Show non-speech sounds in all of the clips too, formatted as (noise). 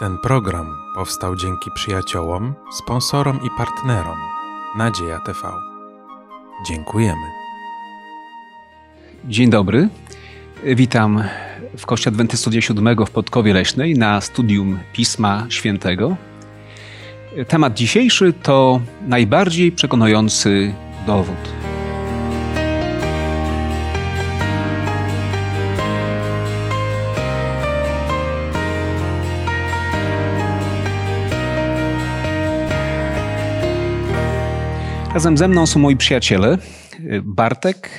Ten program powstał dzięki przyjaciołom, sponsorom i partnerom Nadzieja TV. Dziękujemy. Dzień dobry. Witam w Kościele Adwentystów Dnia Siódmego w Podkowie Leśnej na studium Pisma Świętego. Temat dzisiejszy to najbardziej przekonujący dowód. Razem ze mną są moi przyjaciele Bartek,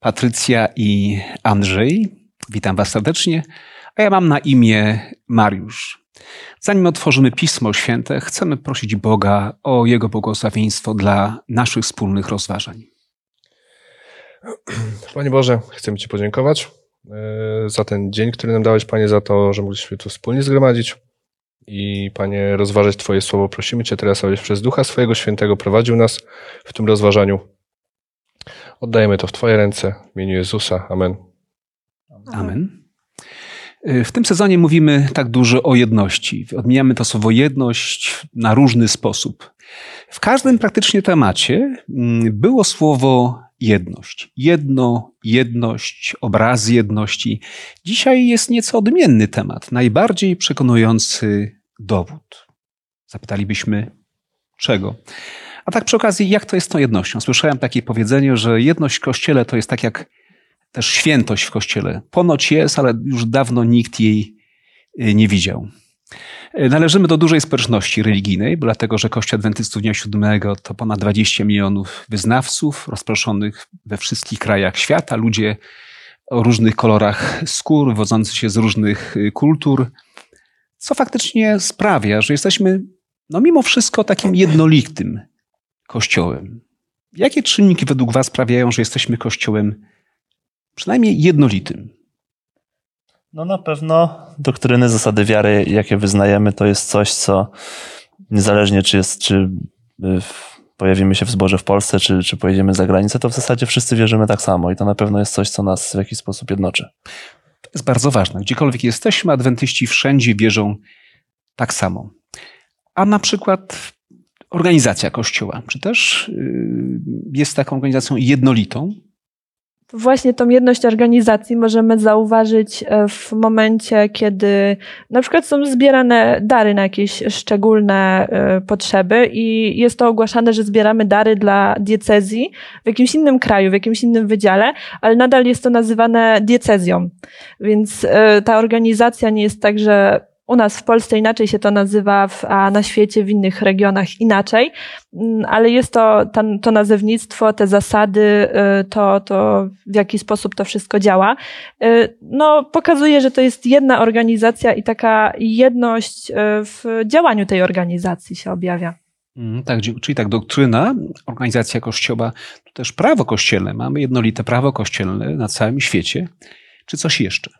Patrycja i Andrzej. Witam Was serdecznie. A ja mam na imię Mariusz. Zanim otworzymy Pismo Święte, chcemy prosić Boga o Jego błogosławieństwo dla naszych wspólnych rozważań. (clears throat) Panie Boże, chcemy Ci podziękować e, za ten dzień, który nam dałeś, Panie, za to, że mogliśmy tu wspólnie zgromadzić i Panie, rozważać Twoje słowo. Prosimy Cię teraz, abyś przez Ducha Swojego Świętego prowadził nas w tym rozważaniu. Oddajemy to w Twoje ręce w imieniu Jezusa. Amen. Amen. W tym sezonie mówimy tak dużo o jedności. Odmieniamy to słowo jedność na różny sposób. W każdym praktycznie temacie mm, było słowo jedność. Jedno, jedność, obraz jedności. Dzisiaj jest nieco odmienny temat. Najbardziej przekonujący dowód. Zapytalibyśmy, czego? A tak przy okazji, jak to jest z tą jednością? Słyszałem takie powiedzenie, że jedność w kościele to jest tak jak też świętość w kościele. Ponoć jest, ale już dawno nikt jej y, nie widział. Y, należymy do dużej społeczności religijnej, dlatego że Kościół Adwentystów Dnia Siódmego to ponad 20 milionów wyznawców rozproszonych we wszystkich krajach świata. Ludzie o różnych kolorach skór, wodzący się z różnych y, kultur, co faktycznie sprawia, że jesteśmy, no mimo wszystko, takim jednolitym kościołem. Jakie czynniki według Was sprawiają, że jesteśmy kościołem przynajmniej jednolitym? No na pewno doktryny, zasady wiary, jakie wyznajemy, to jest coś, co niezależnie czy jest, czy y, pojawimy się w zborze w Polsce, czy, czy pojedziemy za granicę, to w zasadzie wszyscy wierzymy tak samo i to na pewno jest coś, co nas w jakiś sposób jednoczy. Jest bardzo ważne. Gdziekolwiek jesteśmy, adwentyści wszędzie wierzą tak samo. A na przykład organizacja Kościoła, czy też y, jest taką organizacją jednolitą? Właśnie tą jedność organizacji możemy zauważyć e, w momencie, kiedy na przykład są zbierane dary na jakieś szczególne e, potrzeby i jest to ogłaszane, że zbieramy dary dla diecezji w jakimś innym kraju, w jakimś innym wydziale, ale nadal jest to nazywane diecezją. Więc e, ta organizacja nie jest tak, że u nas w Polsce inaczej się to nazywa, a na świecie, w innych regionach inaczej, mm, ale jest to to nazewnictwo, te zasady, y, to, to w jaki sposób to wszystko działa. Y, no, pokazuje, że to jest jedna organizacja i taka jedność y, w działaniu tej organizacji się objawia. Mm, tak, czyli tak, doktryna, organizacja Kościoła, to też prawo kościelne. Mamy jednolite prawo kościelne na całym świecie. Czy coś jeszcze?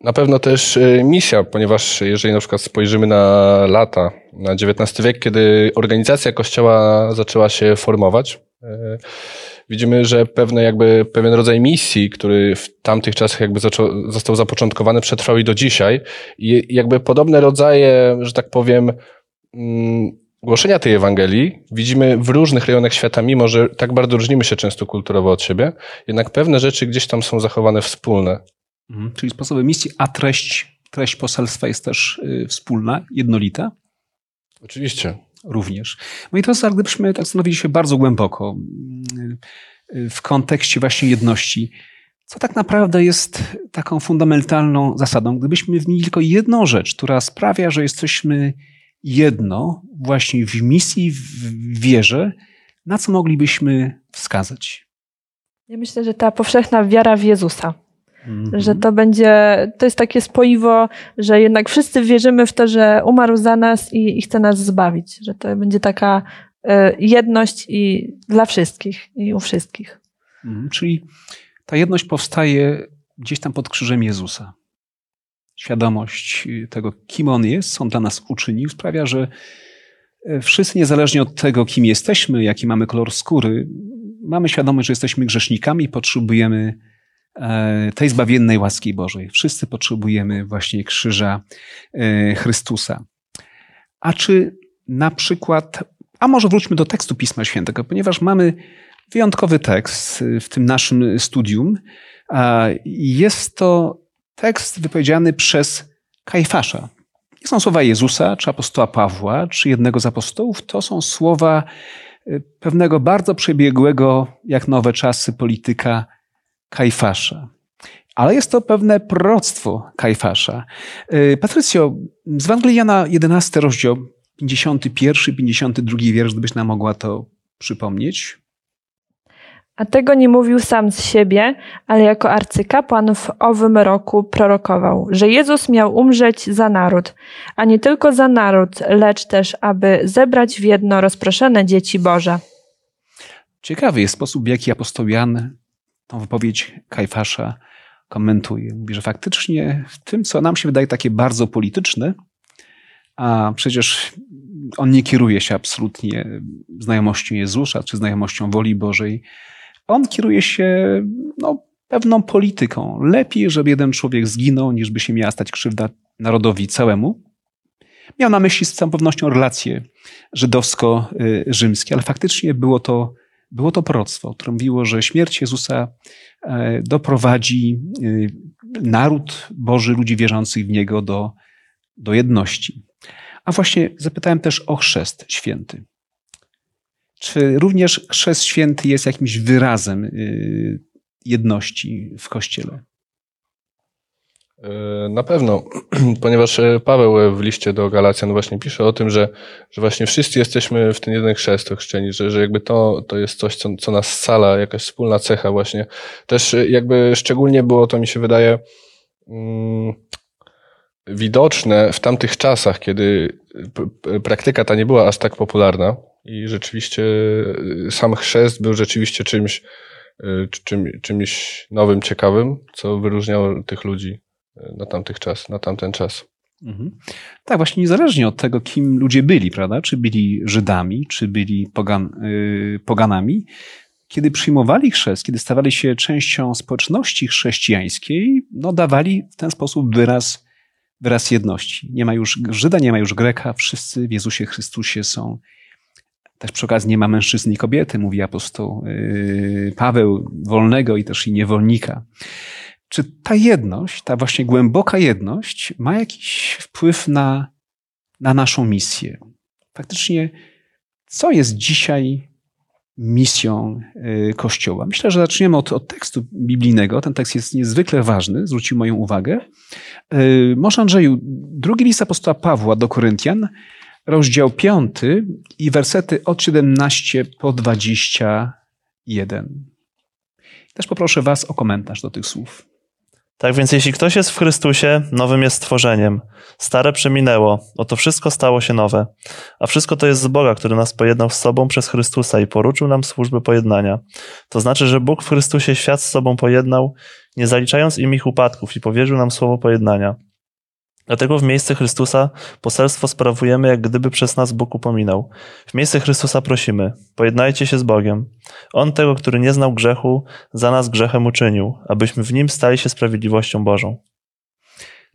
Na pewno też y, misja, ponieważ jeżeli na przykład spojrzymy na lata, na XIX wiek, kiedy organizacja Kościoła zaczęła się formować, y, widzimy, że pewne jakby, pewien rodzaj misji, który w tamtych czasach jakby został zapoczątkowany, przetrwał i do dzisiaj. I jakby podobne rodzaje, że tak powiem, mm, głoszenia tej Ewangelii widzimy w różnych rejonach świata, mimo że tak bardzo różnimy się często kulturowo od siebie, jednak pewne rzeczy gdzieś tam są zachowane wspólne. Mhm. Czyli sposoby misji, a treść, treść poselstwa jest też y, wspólna, jednolita? Oczywiście. Również. No i to jest, gdybyśmy tak zastanowili się bardzo głęboko y, y, w kontekście właśnie jedności, co tak naprawdę jest taką fundamentalną zasadą, gdybyśmy mieli tylko jedną rzecz, która sprawia, że jesteśmy jedno właśnie w misji, w wierze, na co moglibyśmy wskazać? Ja myślę, że ta powszechna wiara w Jezusa Mhm. Że to będzie, to jest takie spoiwo, że jednak wszyscy wierzymy w to, że umarł za nas i, i chce nas zbawić. Że to będzie taka y, jedność i dla wszystkich i u wszystkich. Mhm. Czyli ta jedność powstaje gdzieś tam pod krzyżem Jezusa. Świadomość tego, kim On jest, On dla nas uczynił, sprawia, że e, wszyscy, niezależnie od tego, kim jesteśmy, jaki mamy kolor skóry, mamy świadomość, że jesteśmy grzesznikami, potrzebujemy e, tej zbawiennej łaski Bożej. Wszyscy potrzebujemy właśnie krzyża e, Chrystusa. A czy na przykład, a może wróćmy do tekstu Pisma Świętego, ponieważ mamy wyjątkowy tekst w tym naszym studium. Jest to tekst wypowiedziany przez Kajfasza. Nie są słowa Jezusa, czy apostoła Pawła, czy jednego z apostołów. To są słowa y, pewnego bardzo przebiegłego, jak nowe czasy, polityka Kajfasza. Ale jest to pewne proroctwo Kajfasza. Y, Patrycjo, z Ewangelii Jana 11 rozdział 51, 52 wiersz, gdybyś nam mogła to przypomnieć. A tego nie mówił sam z siebie, ale jako arcykapłan w owym roku prorokował, że Jezus miał umrzeć za naród, a nie tylko za naród, lecz też, aby zebrać w jedno rozproszone dzieci Boże. Ciekawy jest sposób, w jaki apostoł Jan tą wypowiedź Kajfasza komentuje. Mówi, że faktycznie w tym, co nam się wydaje takie bardzo polityczne, a przecież on nie kieruje się absolutnie znajomością Jezusa czy znajomością woli Bożej, on kieruje się no, pewną polityką. Lepiej, żeby jeden człowiek zginął, niż by się miała stać krzywda narodowi całemu. Miał na myśli z całą pewnością relacje żydowsko-rzymskie, ale faktycznie było to, było to proroctwo, które mówiło, że śmierć Jezusa e, doprowadzi e, naród Boży, ludzi wierzących w Niego do, do jedności. A właśnie zapytałem też o chrzest święty. Czy również chrzest święty jest jakimś wyrazem y, jedności w Kościele? E, na pewno, (clears throat) ponieważ e, Paweł w liście do Galacjan właśnie pisze o tym, że, że właśnie wszyscy jesteśmy w ten jeden chrzest ochrzczeni, że, że jakby to, to jest coś, co, co nas scala, jakaś wspólna cecha właśnie. Też e, jakby szczególnie było to, mi się wydaje, mm, widoczne w tamtych czasach, kiedy praktyka ta nie była aż tak popularna, i rzeczywiście sam chrzest był rzeczywiście czymś, czym, czymś nowym, ciekawym, co wyróżniało tych ludzi na tamtych czas, na tamten czas. Mhm. Tak, właśnie niezależnie od tego, kim ludzie byli, prawda? Czy byli Żydami, czy byli pogan, yy, poganami, kiedy przyjmowali chrzest, kiedy stawali się częścią społeczności chrześcijańskiej, no dawali w ten sposób wyraz, wyraz jedności. Nie ma już Żyda, nie ma już Greka, wszyscy w Jezusie Chrystusie są też przy okazji nie ma mężczyzn i kobiety, mówi apostoł yy, Paweł, wolnego i też i niewolnika. Czy ta jedność, ta właśnie głęboka jedność ma jakiś wpływ na, na naszą misję? Faktycznie, co jest dzisiaj misją yy, Kościoła? Myślę, że zaczniemy od, od tekstu biblijnego. Ten tekst jest niezwykle ważny, zwrócił moją uwagę. Yy, może Andrzeju, drugi list apostoła Pawła do Koryntian rozdział 5 i wersety od 17 po 21. Też poproszę Was o komentarz do tych słów. Tak więc jeśli ktoś jest w Chrystusie, nowym jest stworzeniem. Stare przeminęło, oto wszystko stało się nowe. A wszystko to jest z Boga, który nas pojednał z sobą przez Chrystusa i poruczył nam służbę pojednania. To znaczy, że Bóg w Chrystusie świat z sobą pojednał, nie zaliczając im ich upadków i powierzył nam słowo pojednania. Dlatego w miejsce Chrystusa poselstwo sprawujemy, jak gdyby przez nas Bóg upominał. W miejsce Chrystusa prosimy, pojednajcie się z Bogiem. On tego, który nie znał grzechu, za nas grzechem uczynił, abyśmy w nim stali się sprawiedliwością Bożą.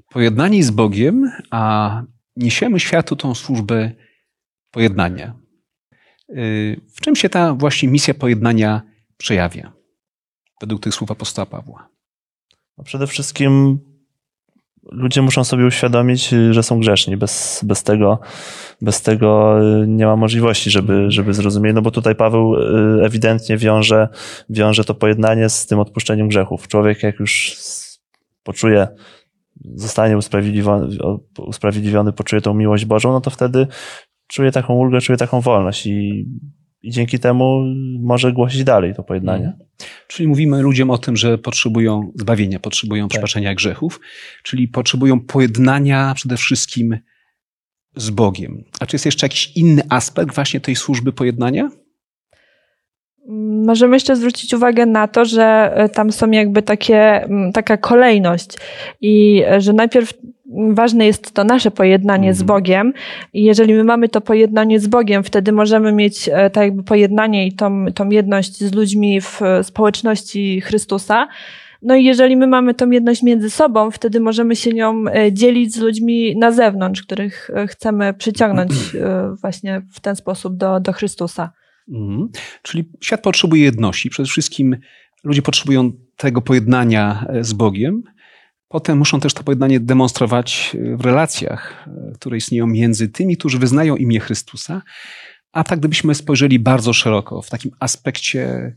Pojednani z Bogiem, a niesiemy światu tą służbę pojednania. Y, w czym się ta właśnie misja pojednania przejawia, według tych słów apostoła Pawła? No przede wszystkim ludzie muszą sobie uświadomić, y, że są grzeszni. Bez, bez, tego, bez tego y, nie ma możliwości, żeby, żeby zrozumieli. No bo tutaj Paweł y, ewidentnie wiąże, wiąże to pojednanie z tym odpuszczeniem grzechów. Człowiek, jak już poczuje, zostanie usprawiedliwiony, usprawiedliwiony poczuje tą miłość Bożą, no to wtedy czuje taką ulgę, czuje taką wolność i i dzięki temu może głosić dalej to pojednanie. Czyli mówimy ludziom o tym, że potrzebują zbawienia, potrzebują tak. przebaczenia grzechów, czyli potrzebują pojednania przede wszystkim z Bogiem. A czy jest jeszcze jakiś inny aspekt właśnie tej służby pojednania? Możemy jeszcze zwrócić uwagę na to, że e, tam są jakby takie, taka kolejność i e, że najpierw ważne jest to nasze pojednanie mhm. z Bogiem i jeżeli my mamy to pojednanie z Bogiem, wtedy możemy mieć e, tak jakby pojednanie i tą, tą jedność z ludźmi w społeczności Chrystusa. No i jeżeli my mamy tą jedność między sobą, wtedy możemy się nią e, dzielić z ludźmi na zewnątrz, których e, chcemy przyciągnąć (clears throat) e, właśnie w ten sposób do, do Chrystusa. Mhm. Czyli świat potrzebuje jedności. Przede wszystkim ludzie potrzebują tego pojednania z Bogiem. Potem muszą też to pojednanie demonstrować w relacjach, które istnieją między tymi, którzy wyznają imię Chrystusa. A tak gdybyśmy spojrzeli bardzo szeroko w takim aspekcie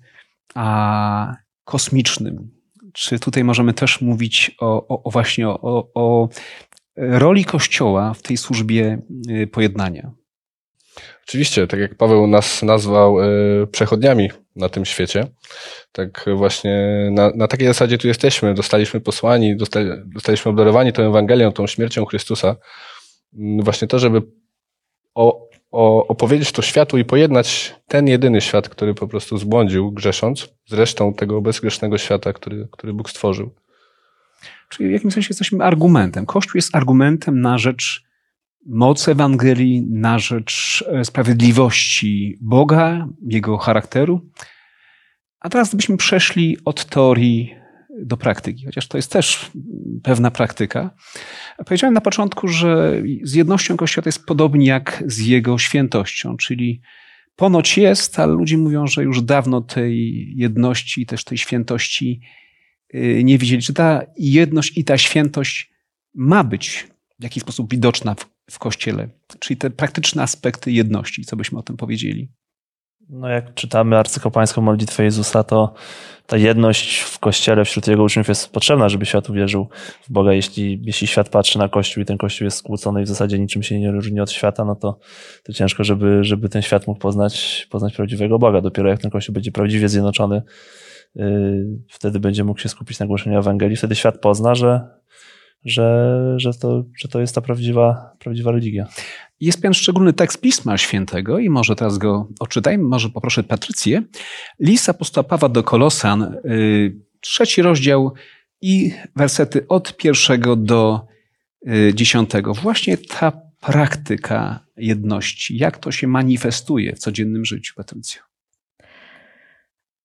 a, kosmicznym, czy tutaj możemy też mówić o, o, o właśnie o, o roli Kościoła w tej służbie y, pojednania? Oczywiście, tak jak Paweł nas nazwał y, przechodniami na tym świecie, tak właśnie na, na takiej zasadzie tu jesteśmy. Dostaliśmy posłani, dostali, dostaliśmy obdarowani tą Ewangelią, tą śmiercią Chrystusa. Mm, właśnie to, żeby o, o, opowiedzieć to światu i pojednać ten jedyny świat, który po prostu zbłądził, grzesząc, z resztą tego bezgrzesznego świata, który, który Bóg stworzył. Czyli w jakimś sensie jesteśmy argumentem. Kościół jest argumentem na rzecz mocy Ewangelii, na rzecz e, sprawiedliwości Boga, Jego charakteru. A teraz gdybyśmy przeszli od teorii do praktyki, chociaż to jest też pewna praktyka. Powiedziałem na początku, że z jednością Kościoła to jest podobnie jak z jego świętością, czyli ponoć jest, ale ludzie mówią, że już dawno tej jedności też tej świętości y, nie widzieli. Czy ta jedność i ta świętość ma być w jakiś sposób widoczna w, w Kościele? Czyli te praktyczne aspekty jedności, co byśmy o tym powiedzieli? No jak czytamy arcykapłańską modlitwę Jezusa, to ta jedność w Kościele wśród Jego uczniów jest potrzebna, żeby świat uwierzył w Boga. Jeśli, jeśli świat patrzy na Kościół i ten Kościół jest skłócony i w zasadzie niczym się nie różni od świata, no to, to ciężko, żeby, żeby ten świat mógł poznać, poznać prawdziwego Boga. Dopiero jak ten Kościół będzie prawdziwie zjednoczony, yy, wtedy będzie mógł się skupić na głoszeniu Ewangelii. Wtedy świat pozna, że, że, że, to, że to jest ta prawdziwa, prawdziwa religia. Jest pewien szczególny tekst Pisma Świętego i może teraz go odczytajmy, może poproszę Patrycję. List apostoła Pawła do Kolosan, yy, trzeci rozdział i wersety od pierwszego do yy, dziesiątego. Właśnie ta praktyka jedności, jak to się manifestuje w codziennym życiu, Patrycja?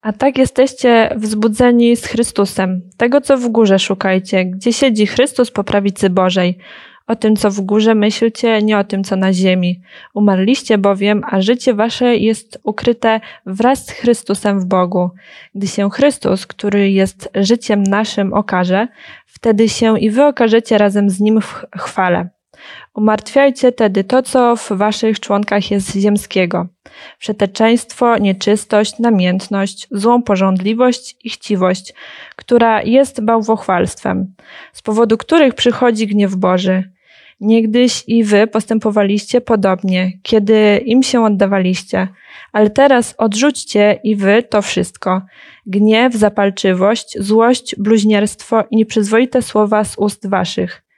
A tak jesteście wzbudzeni z Chrystusem. Tego, co w górze szukajcie, gdzie siedzi Chrystus po prawicy Bożej. O tym, co w górze myślcie, nie o tym, co na ziemi. Umarliście bowiem, a życie wasze jest ukryte wraz z Chrystusem w Bogu. Gdy się Chrystus, który jest życiem naszym, okaże, wtedy się i wy okażecie razem z Nim w chwale. Umartwiajcie tedy to, co w waszych członkach jest ziemskiego. Przeteczeństwo, nieczystość, namiętność, złą porządliwość i chciwość, która jest bałwochwalstwem, z powodu których przychodzi gniew Boży. Niegdyś i wy postępowaliście podobnie, kiedy im się oddawaliście, ale teraz odrzućcie i wy to wszystko. Gniew, zapalczywość, złość, bluźnierstwo i nieprzyzwoite słowa z ust waszych.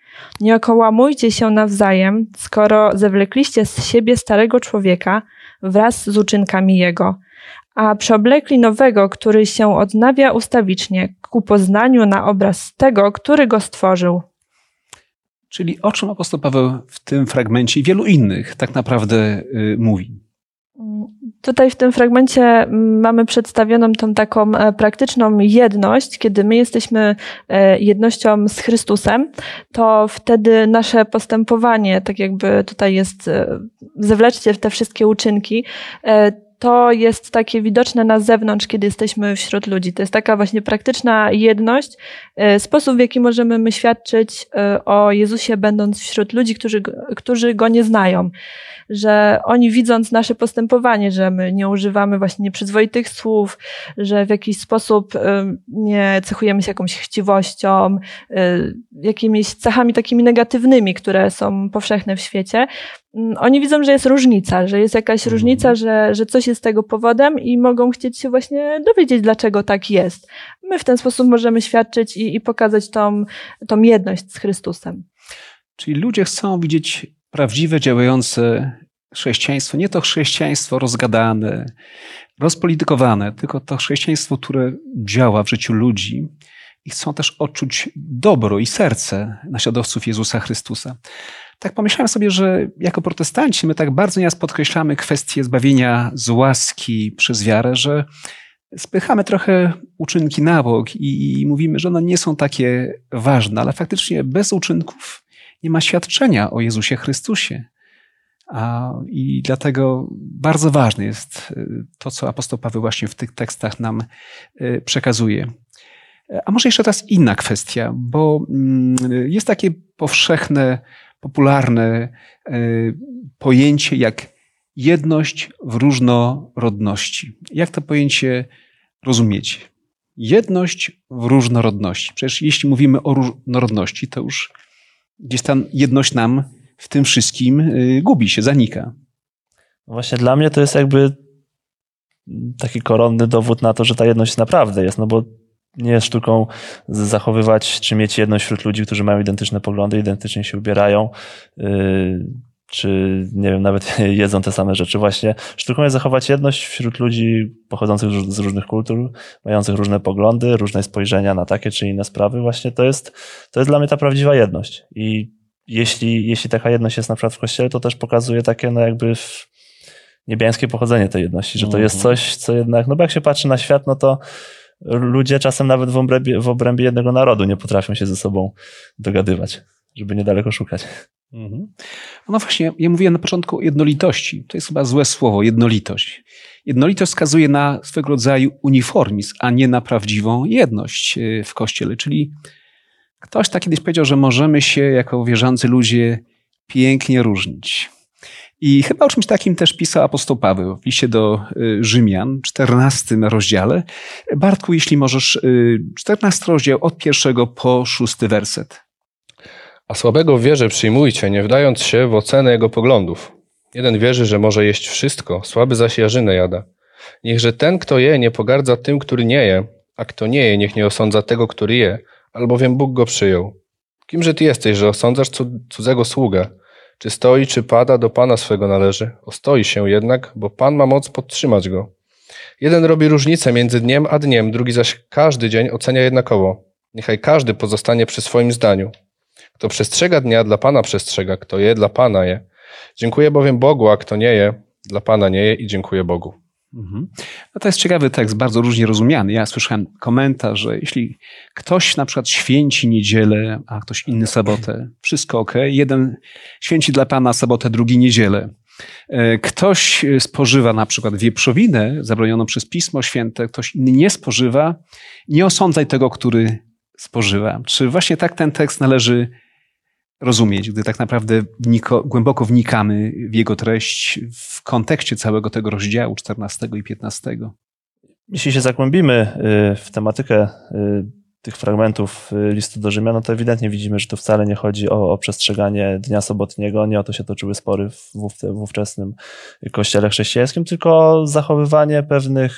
Nie okołamujcie się nawzajem, skoro zewlekliście z siebie starego człowieka wraz z uczynkami jego, a przeoblekli nowego, który się odnawia ustawicznie ku poznaniu na obraz tego, który go stworzył. Czyli o czym apostoł Paweł w tym fragmencie i wielu innych tak naprawdę y, mówi? Tutaj w tym fragmencie mm, mamy przedstawioną tą taką e, praktyczną jedność, kiedy my jesteśmy e, jednością z Chrystusem, to wtedy nasze postępowanie, tak jakby tutaj jest, e, zewleczcie te wszystkie uczynki, to jest takie widoczne na zewnątrz, kiedy jesteśmy wśród ludzi. To jest taka właśnie praktyczna jedność, sposób, w jaki możemy my świadczyć o Jezusie, będąc wśród ludzi, którzy, którzy Go nie znają że oni widząc nasze postępowanie, że my nie używamy właśnie nieprzyzwoitych słów, że w jakiś sposób nie cechujemy się jakąś chciwością, jakimiś cechami takimi negatywnymi, które są powszechne w świecie, oni widzą, że jest różnica, że jest jakaś mhm. różnica, że, że coś jest tego powodem i mogą chcieć się właśnie dowiedzieć, dlaczego tak jest. My w ten sposób możemy świadczyć i, i pokazać tą, tą jedność z Chrystusem. Czyli ludzie chcą widzieć prawdziwe, działające chrześcijaństwo, nie to chrześcijaństwo rozgadane, rozpolitykowane, tylko to chrześcijaństwo, które działa w życiu ludzi i chcą też odczuć dobro i serce naśladowców Jezusa Chrystusa. Tak pomyślałem sobie, że jako protestanci my tak bardzo nieraz podkreślamy kwestię zbawienia z łaski przez wiarę, że spychamy trochę uczynki na bok i, i mówimy, że one nie są takie ważne, ale faktycznie bez uczynków nie ma świadczenia o Jezusie Chrystusie. A, I dlatego bardzo ważne jest y, to, co apostoł Paweł właśnie w tych tekstach nam y, przekazuje. A może jeszcze teraz inna kwestia, bo mm, jest takie powszechne, popularne y, pojęcie jak jedność w różnorodności. Jak to pojęcie rozumieć? Jedność w różnorodności. Przecież jeśli mówimy o różnorodności, to już gdzieś ta jedność nam w tym wszystkim y, gubi się, zanika. Właśnie dla mnie to jest jakby taki koronny dowód na to, że ta jedność naprawdę jest, no bo nie jest sztuką zachowywać czy mieć jedność wśród ludzi, którzy mają identyczne poglądy, identycznie się ubierają, y, czy nie wiem, nawet (laughs) jedzą te same rzeczy. Właśnie sztuką jest zachować jedność wśród ludzi pochodzących z różnych kultur, mających różne poglądy, różne spojrzenia na takie czy inne sprawy. Właśnie to jest, to jest dla mnie ta prawdziwa jedność. I jeśli, jeśli taka jedność jest na przykład w kościele, to też pokazuje takie, no jakby niebiańskie pochodzenie tej jedności, że to jest mhm. coś, co jednak, no bo jak się patrzy na świat, no to ludzie czasem nawet w obrębie, w obrębie jednego narodu nie potrafią się ze sobą dogadywać, żeby niedaleko szukać. Mhm. No właśnie, ja mówiłem na początku o jednolitości. To jest chyba złe słowo, jednolitość. Jednolitość wskazuje na swego rodzaju uniformizm, a nie na prawdziwą jedność e, w Kościele. Czyli ktoś tak kiedyś powiedział, że możemy się jako wierzący ludzie pięknie różnić. I chyba o czymś takim też pisał apostoł Paweł w liście do e, Rzymian, 14 rozdziale. Bartku, jeśli możesz, 14 e, rozdział od pierwszego po szósty werset. A słabego w wierze przyjmujcie, nie wdając się w ocenę jego poglądów. Jeden wierzy, że może jeść wszystko, słaby zaś jarzynę jada. Niechże ten, kto je, nie pogardza tym, który nie je, a kto nie je, niech nie osądza tego, który je, albowiem Bóg go przyjął. Kimże ty jesteś, że osądzasz cudzego sługę? Czy stoi, czy pada, do Pana swego należy. Ostoi się jednak, bo Pan ma moc podtrzymać go. Jeden robi różnicę między dniem a dniem, drugi zaś każdy dzień ocenia jednakowo. Niechaj każdy pozostanie przy swoim zdaniu. Kto przestrzega dnia, dla Pana przestrzega, kto je, dla Pana je. Dziękuję bowiem Bogu, a kto nie je, dla Pana nie je i dziękuję Bogu. Mhm. No to jest ciekawy tekst, bardzo różnie rozumiany. Ja słyszałem komentarz, że jeśli ktoś na przykład święci niedzielę, a ktoś inny sobotę, wszystko ok. Jeden święci dla Pana sobotę, drugi niedzielę. E, ktoś spożywa na przykład wieprzowinę zabronioną przez Pismo Święte, ktoś inny nie spożywa. Nie osądzaj tego, który spożywa. Czy właśnie tak ten tekst należy rozumieć, gdy tak naprawdę wniko, głęboko wnikamy w jego treść w kontekście całego tego rozdziału 14 i 15. Jeśli się zagłębimy y, w tematykę y, tych fragmentów y, listu do Rzymian, no to ewidentnie widzimy, że tu wcale nie chodzi o, o przestrzeganie dnia sobotniego, nie o to się toczyły spory w, w ówczesnym kościele chrześcijańskim, tylko zachowywanie pewnych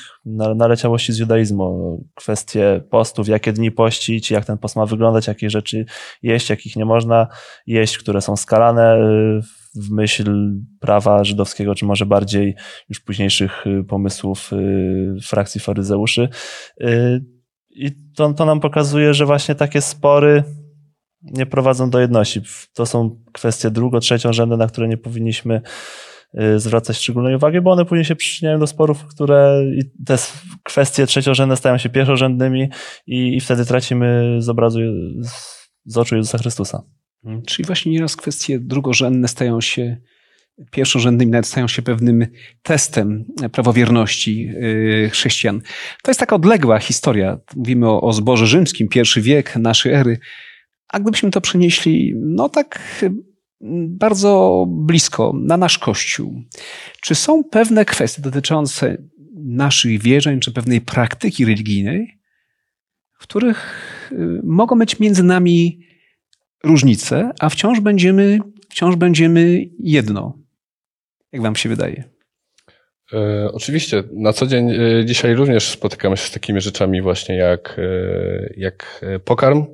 naleciałości z judaizmu, kwestie postów, jakie dni pościć, jak ten post ma wyglądać, jakie rzeczy jeść, jakich nie można jeść, które są skalane y, w myśl prawa żydowskiego, czy może bardziej już późniejszych y, pomysłów frakcji faryzeuszy. I to, to nam pokazuje, że właśnie takie spory nie prowadzą do jedności. To są kwestie drugo, trzeciorzędne, na które nie powinniśmy y, zwracać szczególnej uwagi, bo one później się przyczyniają do sporów, które te kwestie trzeciorzędne stają się pierwszorzędnymi i, i wtedy tracimy z obrazu, z oczu Jezusa Chrystusa. Czyli właśnie nieraz kwestie drugorzędne stają się pierwszorzędnymi nawet stają się pewnym testem prawowierności y, chrześcijan. To jest taka odległa historia. Mówimy o, o zborze rzymskim, pierwszy wiek naszej ery. A gdybyśmy to przenieśli, no tak bardzo blisko, na nasz Kościół. Czy są pewne kwestie dotyczące naszych wierzeń, czy pewnej praktyki religijnej, w których y, mogą być między nami różnice, a wciąż będziemy, wciąż będziemy jedno? Jak wam się wydaje? E, oczywiście, na co dzień e, dzisiaj również spotykamy się z takimi rzeczami właśnie jak, e, jak pokarm.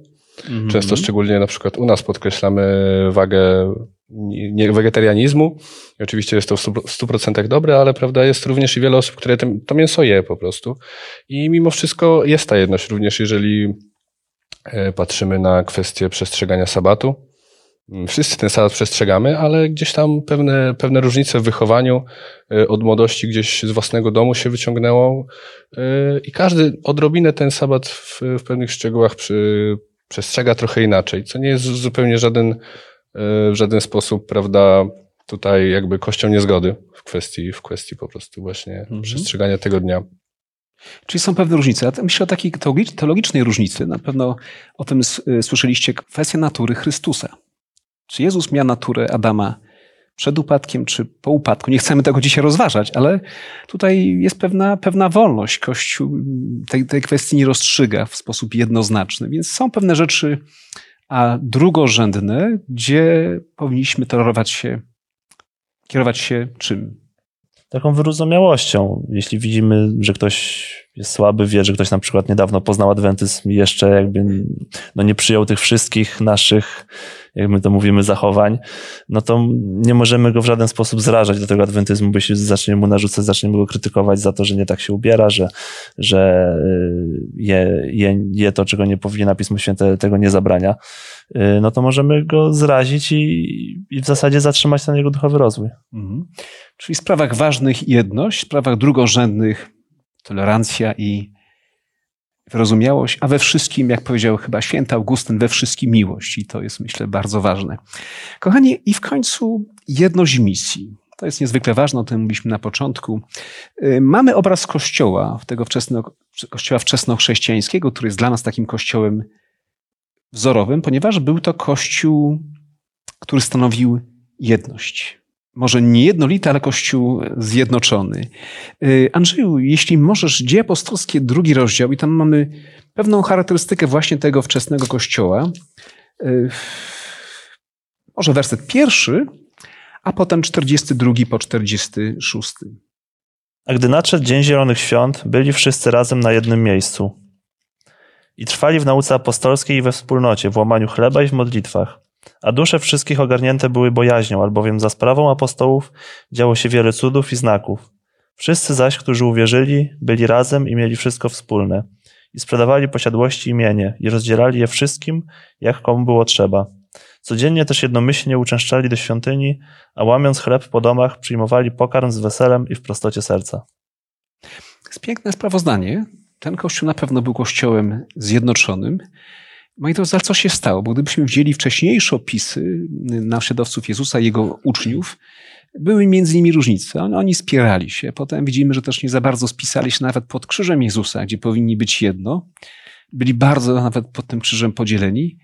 Mm -hmm. Często szczególnie na przykład u nas podkreślamy wagę nie, wegetarianizmu. I oczywiście jest to w 100% dobre, ale prawda jest również i wiele osób, które to mięso je po prostu. I mimo wszystko jest ta jedność również, jeżeli patrzymy na kwestię przestrzegania sabatu Wszyscy ten sabat przestrzegamy, ale gdzieś tam pewne, pewne różnice w wychowaniu y, od młodości gdzieś z własnego domu się wyciągnęło y, i każdy odrobinę ten sabat w, w pewnych szczegółach przy, przestrzega trochę inaczej, co nie jest zupełnie żaden, y, w żaden sposób, prawda, tutaj jakby kością niezgody w kwestii, w kwestii po prostu właśnie mhm. przestrzegania tego dnia. Czyli są pewne różnice. Ja myślę o takiej teologicznej różnicy. Na pewno o tym słyszeliście. Kwestia natury Chrystusa. Czy Jezus miał naturę Adama przed upadkiem, czy po upadku? Nie chcemy tego dzisiaj rozważać, ale tutaj jest pewna, pewna wolność. Kościół tej, tej kwestii nie rozstrzyga w sposób jednoznaczny, więc są pewne rzeczy, a drugorzędne, gdzie powinniśmy tolerować się, kierować się czym? Taką wyrozumiałością. Jeśli widzimy, że ktoś jest słaby, wie, że ktoś na przykład niedawno poznał adwentyzm i jeszcze jakby no nie przyjął tych wszystkich naszych jak my to mówimy, zachowań, no to nie możemy go w żaden sposób zrażać do tego adwentyzmu, bo jeśli zaczniemy mu narzucać, zaczniemy go krytykować za to, że nie tak się ubiera, że, że y, je, je, je to, czego nie powinien, Pismo Święte tego nie zabrania, y, no to możemy go zrazić i, i w zasadzie zatrzymać ten jego duchowy rozwój. Mhm. Czyli w sprawach ważnych jedność, w sprawach drugorzędnych tolerancja i wyrozumiałość, a we wszystkim, jak powiedział chyba święty Augustyn, we wszystkim miłość. I to jest, myślę, bardzo ważne. Kochani, i w końcu jedność misji. To jest niezwykle ważne, o tym mówiliśmy na początku. Y, mamy obraz kościoła, tego wczesno, kościoła wczesnochrześcijańskiego, który jest dla nas takim kościołem wzorowym, ponieważ był to kościół, który stanowił jedność może nie jednolity, ale Kościół zjednoczony. Y, Andrzeju, jeśli możesz, Dzieje Apostolskie, drugi rozdział i tam mamy pewną charakterystykę właśnie tego wczesnego Kościoła. Y, może werset pierwszy, a potem 42 po 46. A gdy nadszedł Dzień Zielonych Świąt, byli wszyscy razem na jednym miejscu. I trwali w nauce apostolskiej i we wspólnocie, w łamaniu chleba i w modlitwach. A dusze wszystkich ogarnięte były bojaźnią, albowiem za sprawą apostołów działo się wiele cudów i znaków. Wszyscy zaś, którzy uwierzyli, byli razem i mieli wszystko wspólne. I sprzedawali posiadłości imienie i rozdzielali je wszystkim, jak komu było trzeba. Codziennie też jednomyślnie uczęszczali do świątyni, a łamiąc chleb po domach, przyjmowali pokarm z weselem i w prostocie serca. Jest piękne sprawozdanie. Ten kościół na pewno był kościołem zjednoczonym. No i to za co się stało? Bo gdybyśmy wzięli wcześniejsze opisy naśladowców Jezusa i jego uczniów, były między nimi różnice. Oni spierali się. Potem widzimy, że też nie za bardzo spisali się nawet pod krzyżem Jezusa, gdzie powinni być jedno. Byli bardzo nawet pod tym krzyżem podzieleni.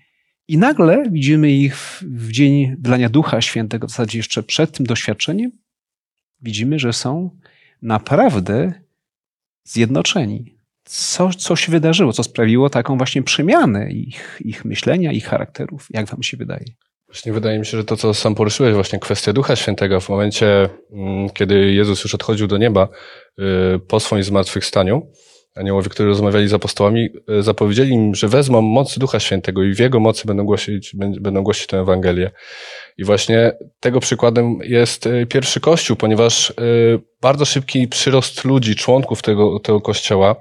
I nagle widzimy ich w dzień dlania Ducha Świętego, w zasadzie jeszcze przed tym doświadczeniem, widzimy, że są naprawdę zjednoczeni co, co się wydarzyło, co sprawiło taką właśnie przemianę ich, ich myślenia, ich charakterów? Jak wam się wydaje? Właśnie wydaje mi się, że to, co sam poruszyłeś, właśnie kwestia Ducha Świętego, w momencie, mm, kiedy Jezus już odchodził do nieba y, po swoim zmartwychwstaniu, aniołowie, którzy rozmawiali z apostołami, y, zapowiedzieli im, że wezmą moc Ducha Świętego i w Jego mocy będą głosić, będą głosić tę Ewangelię. I właśnie tego przykładem jest y, pierwszy Kościół, ponieważ bardzo szybki przyrost ludzi, członków tego, tego Kościoła,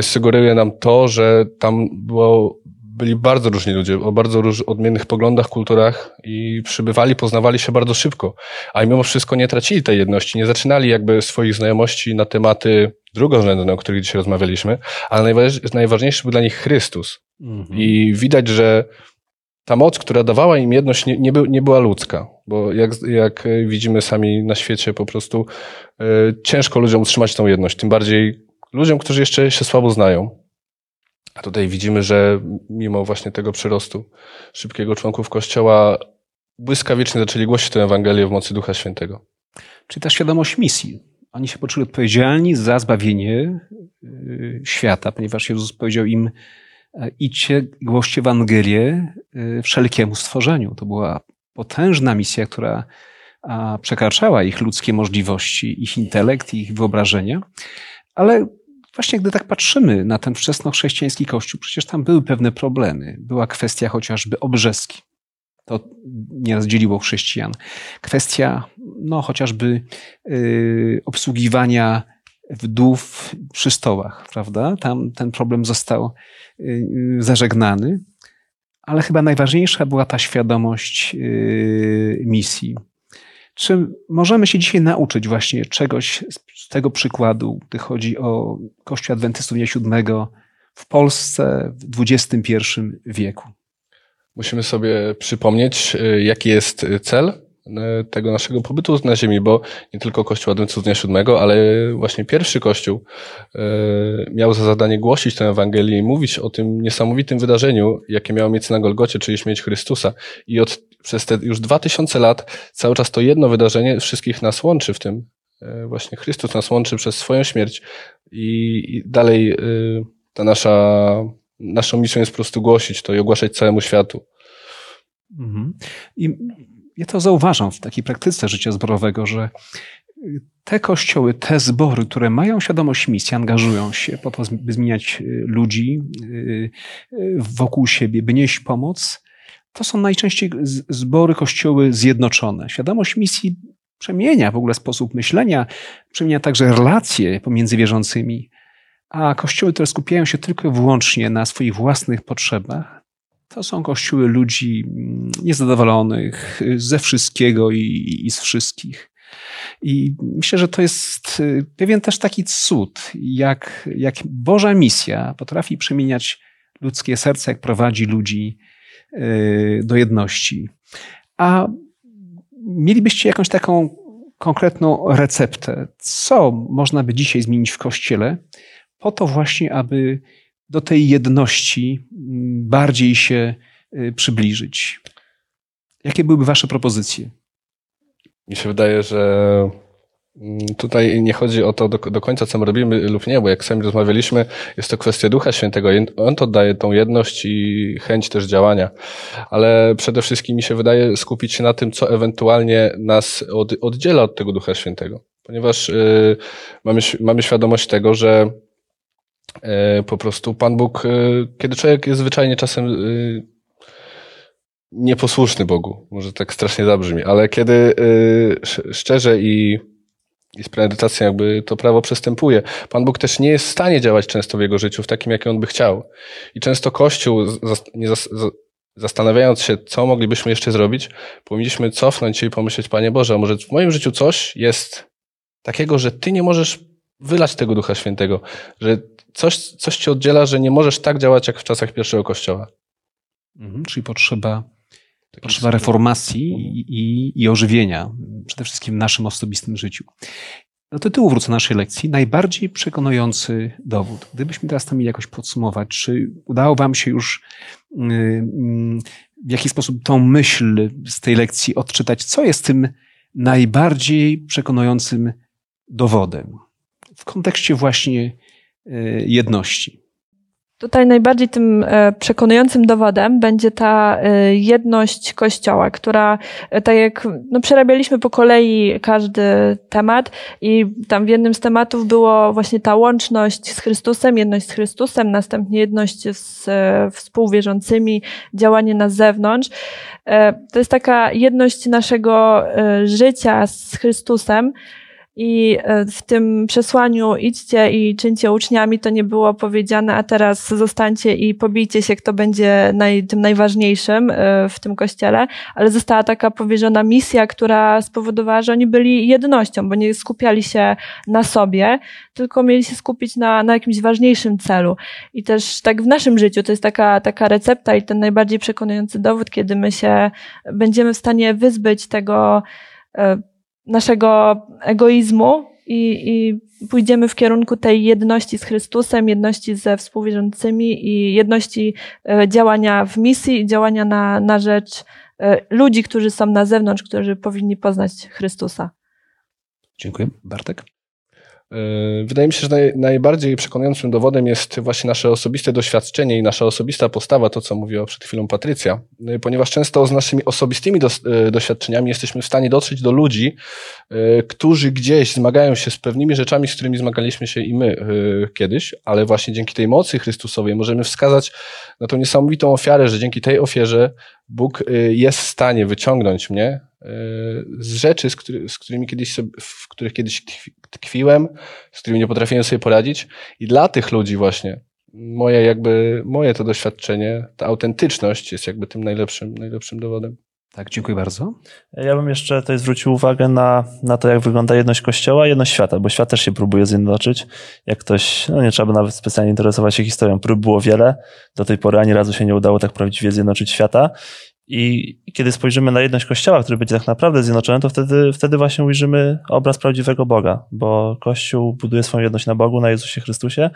sugeruje nam to, że tam było, byli bardzo różni ludzie, o bardzo róż, odmiennych poglądach, kulturach i przybywali, poznawali się bardzo szybko. A mimo wszystko nie tracili tej jedności, nie zaczynali jakby swoich znajomości na tematy drugorzędne, o których dzisiaj rozmawialiśmy, ale najważniejszy był dla nich Chrystus. Mhm. I widać, że ta moc, która dawała im jedność, nie, nie, by, nie była ludzka, bo jak, jak widzimy sami na świecie, po prostu y, ciężko ludziom utrzymać tą jedność, tym bardziej ludziom, którzy jeszcze się słabo znają. A tutaj widzimy, że mimo właśnie tego przyrostu szybkiego członków Kościoła, błyskawicznie zaczęli głosić tę Ewangelię w mocy Ducha Świętego. Czyli ta świadomość misji. Oni się poczuli odpowiedzialni za zbawienie y, świata, ponieważ Jezus powiedział im, e, idźcie, głoście Ewangelię y, wszelkiemu stworzeniu. To była potężna misja, która przekraczała ich ludzkie możliwości, ich intelekt, ich wyobrażenia. Ale Właśnie gdy tak patrzymy na ten wczesnochrześcijański kościół, przecież tam były pewne problemy. Była kwestia chociażby obrzeski. To nieraz dzieliło chrześcijan. Kwestia, no, chociażby yy, obsługiwania wdów przy stołach, prawda? Tam ten problem został yy, zażegnany. ale chyba najważniejsza była ta świadomość yy, misji. Czy możemy się dzisiaj nauczyć właśnie czegoś z tego przykładu, gdy chodzi o Kościół Adwentystów Dnia Siódmego w Polsce w XXI wieku? Musimy sobie przypomnieć, y, jaki jest cel tego naszego pobytu na ziemi, bo nie tylko Kościół Adwentystów Dnia Siódmego, ale właśnie pierwszy Kościół y, miał za zadanie głosić tę Ewangelię i mówić o tym niesamowitym wydarzeniu, jakie miało miejsce na Golgocie, czyli śmierć Chrystusa. I od, przez te już dwa tysiące lat cały czas to jedno wydarzenie wszystkich nas łączy w tym. Właśnie Chrystus nas łączy przez swoją śmierć i, i dalej ta nasza naszą misją jest po prostu głosić to i ogłaszać całemu światu. Mhm. I ja to zauważam w takiej praktyce życia zborowego, że te kościoły, te zbory, które mają świadomość misji, angażują się po to, by zmieniać y, ludzi y, y, wokół siebie, by nieść pomoc, to są najczęściej zbory, kościoły zjednoczone. Świadomość misji przemienia w ogóle sposób myślenia, przemienia także relacje pomiędzy wierzącymi. A kościoły, które skupiają się tylko i wyłącznie na swoich własnych potrzebach, to są kościoły ludzi mm, niezadowolonych ze wszystkiego i, i z wszystkich. I myślę, że to jest y, pewien też taki cud, jak, jak Boża misja potrafi przemieniać ludzkie serce, jak prowadzi ludzi y, do jedności. A mielibyście jakąś taką konkretną receptę, co można by dzisiaj zmienić w kościele, po to właśnie, aby do tej jedności mm, bardziej się y, przybliżyć. Jakie byłyby Wasze propozycje? Mi się wydaje, że mm, tutaj nie chodzi o to do, do, końca, co my robimy lub nie, bo jak sami rozmawialiśmy, jest to kwestia Ducha Świętego. On to daje tą jedność i chęć też działania. Ale przede wszystkim mi się wydaje skupić się na tym, co ewentualnie nas od, oddziela od tego Ducha Świętego. Ponieważ yy, mamy, mamy świadomość tego, że po prostu Pan Bóg, e, kiedy człowiek jest zwyczajnie czasem e, nieposłuszny Bogu, może tak strasznie zabrzmi, ale kiedy szczerze i, z premedytacją jakby to prawo przestępuje, Pan Bóg też nie jest w stanie działać często w jego życiu w takim, jakim on by chciał. I często Kościół, zastanawiając się, co moglibyśmy jeszcze zrobić, powinniśmy cofnąć się i pomyśleć, Panie Boże, może w moim życiu coś jest takiego, że Ty nie możesz wylać tego Ducha Świętego, że coś, coś cię oddziela, że nie możesz tak działać jak w czasach pierwszego kościoła. Mhm, czyli potrzeba, potrzeba reformacji i, i, ożywienia, przede wszystkim w naszym osobistym życiu. Do tytułu wrócę naszej lekcji. Najbardziej przekonujący dowód. Gdybyśmy teraz to mieli jakoś podsumować, czy udało Wam się już y, y, w jakiś sposób tą myśl z tej lekcji odczytać, co jest tym najbardziej przekonującym dowodem w kontekście właśnie Y, jedności. Tutaj najbardziej tym e, przekonującym dowodem będzie ta e, jedność Kościoła, która, e, tak jak no, przerabialiśmy po kolei każdy temat i tam w jednym z tematów było właśnie ta łączność z Chrystusem, jedność z Chrystusem, następnie jedność z współwierzącymi, działanie na zewnątrz. To jest taka jedność naszego życia z Chrystusem, i e, w tym przesłaniu idźcie i czyńcie uczniami, to nie było powiedziane, a teraz zostańcie i pobijcie się, kto będzie naj, tym najważniejszym e, w tym kościele, ale została taka powierzona misja, która spowodowała, że oni byli jednością, bo nie skupiali się na sobie, tylko mieli się skupić na, na jakimś ważniejszym celu. I też tak w naszym życiu to jest taka, taka recepta i ten najbardziej przekonujący dowód, kiedy my się będziemy w stanie wyzbyć tego, e, naszego egoizmu i, i pójdziemy w kierunku tej jedności z Chrystusem, jedności ze współwierzącymi i jedności e, działania w misji i działania na, na rzecz e, ludzi, którzy są na zewnątrz, którzy powinni poznać Chrystusa. Dziękuję. Bartek? E, wydaje mi się, że naj, najbardziej przekonującym dowodem jest właśnie nasze osobiste doświadczenie i nasza osobista postawa, to co mówiła przed chwilą Patrycja, e, ponieważ często z naszymi osobistymi do, e, doświadczeniami jesteśmy w stanie dotrzeć do ludzi, którzy gdzieś zmagają się z pewnymi rzeczami, z którymi zmagaliśmy się i my kiedyś, ale właśnie dzięki tej mocy Chrystusowej możemy wskazać na tą niesamowitą ofiarę, że dzięki tej ofierze Bóg jest w stanie wyciągnąć mnie z rzeczy, z, który, z którymi kiedyś sobie, w których kiedyś tkwiłem, z którymi nie potrafiłem sobie poradzić. I dla tych ludzi właśnie moje jakby, moje to doświadczenie, ta autentyczność jest jakby tym najlepszym, najlepszym dowodem. Tak, dziękuję bardzo. Ja bym jeszcze tutaj zwrócił uwagę na, na to, jak wygląda jedność Kościoła jedność świata, bo świat też się próbuje zjednoczyć. Jak ktoś, no nie trzeba nawet specjalnie interesować się historią, prób było wiele. Do tej pory ani razu się nie udało tak prawdziwie zjednoczyć świata. I kiedy spojrzymy na jedność Kościoła, który będzie tak naprawdę zjednoczony, to wtedy, wtedy właśnie ujrzymy obraz prawdziwego Boga, bo Kościół buduje swoją jedność na Bogu, na Jezusie Chrystusie,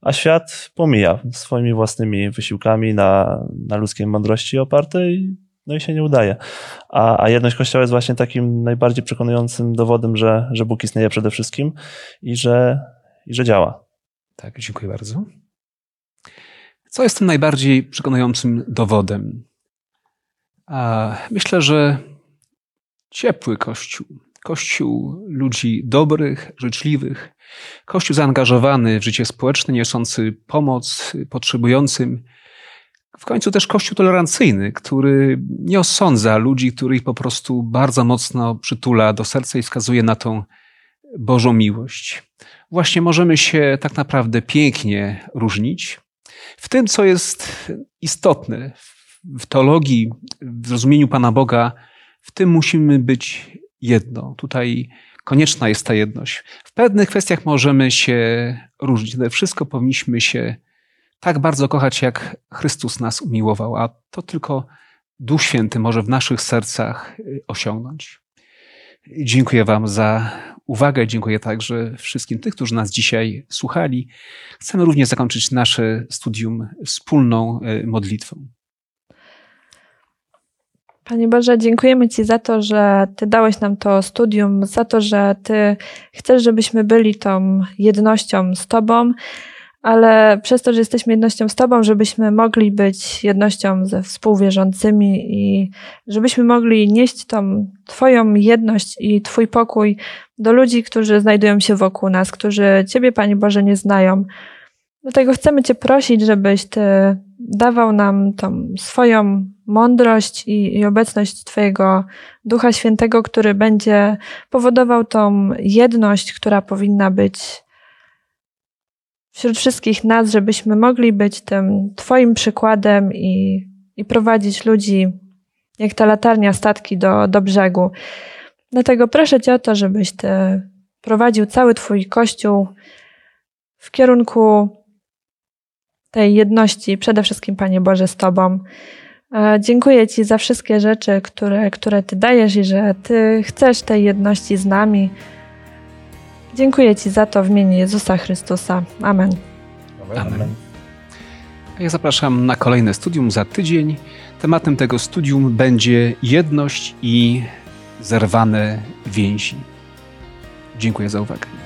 a świat pomija swoimi własnymi wysiłkami na, na ludzkiej mądrości oparte i, no i się nie udaje. A, a jedność Kościoła jest właśnie takim najbardziej przekonującym dowodem, że, że Bóg istnieje przede wszystkim i że, i że działa. Tak, dziękuję bardzo. Co jest tym najbardziej przekonującym dowodem? Myślę, że ciepły Kościół, Kościół ludzi dobrych, życzliwych, Kościół zaangażowany w życie społeczne, niosący pomoc potrzebującym. W końcu też Kościół tolerancyjny, który nie osądza ludzi, których po prostu bardzo mocno przytula do serca i wskazuje na tą Bożą miłość. Właśnie możemy się tak naprawdę pięknie różnić w tym, co jest istotne, w teologii, w zrozumieniu Pana Boga, w tym musimy być jedno. Tutaj konieczna jest ta jedność. W pewnych kwestiach możemy się różnić, ale wszystko powinniśmy się tak bardzo kochać, jak Chrystus nas umiłował, a to tylko Duch Święty może w naszych sercach y, osiągnąć. Dziękuję Wam za uwagę. Dziękuję także wszystkim tych, którzy nas dzisiaj słuchali. Chcemy również zakończyć nasze studium wspólną y, modlitwą. Panie Boże, dziękujemy Ci za to, że Ty dałeś nam to studium, za to, że Ty chcesz, żebyśmy byli tą jednością z Tobą, ale przez to, że jesteśmy jednością z Tobą, żebyśmy mogli być jednością ze współwierzącymi i żebyśmy mogli nieść tą Twoją jedność i Twój pokój do ludzi, którzy znajdują się wokół nas, którzy Ciebie, Panie Boże, nie znają. Dlatego chcemy Cię prosić, żebyś Ty dawał nam tą swoją mądrość i, i, obecność Twojego Ducha Świętego, który będzie powodował tą jedność, która powinna być wśród wszystkich nas, żebyśmy mogli być tym Twoim przykładem i, i prowadzić ludzi jak ta latarnia statki do, do brzegu. Dlatego proszę Cię o to, żebyś Ty prowadził cały Twój Kościół w kierunku tej jedności, przede wszystkim Panie Boże z Tobą. E, dziękuję Ci za wszystkie rzeczy, które, które Ty dajesz i że Ty chcesz tej jedności z nami. Dziękuję Ci za to w imieniu Jezusa Chrystusa. Amen. Amen. Ja zapraszam na kolejne studium za tydzień. Tematem tego studium będzie jedność i zerwane więzi. Dziękuję za uwagę.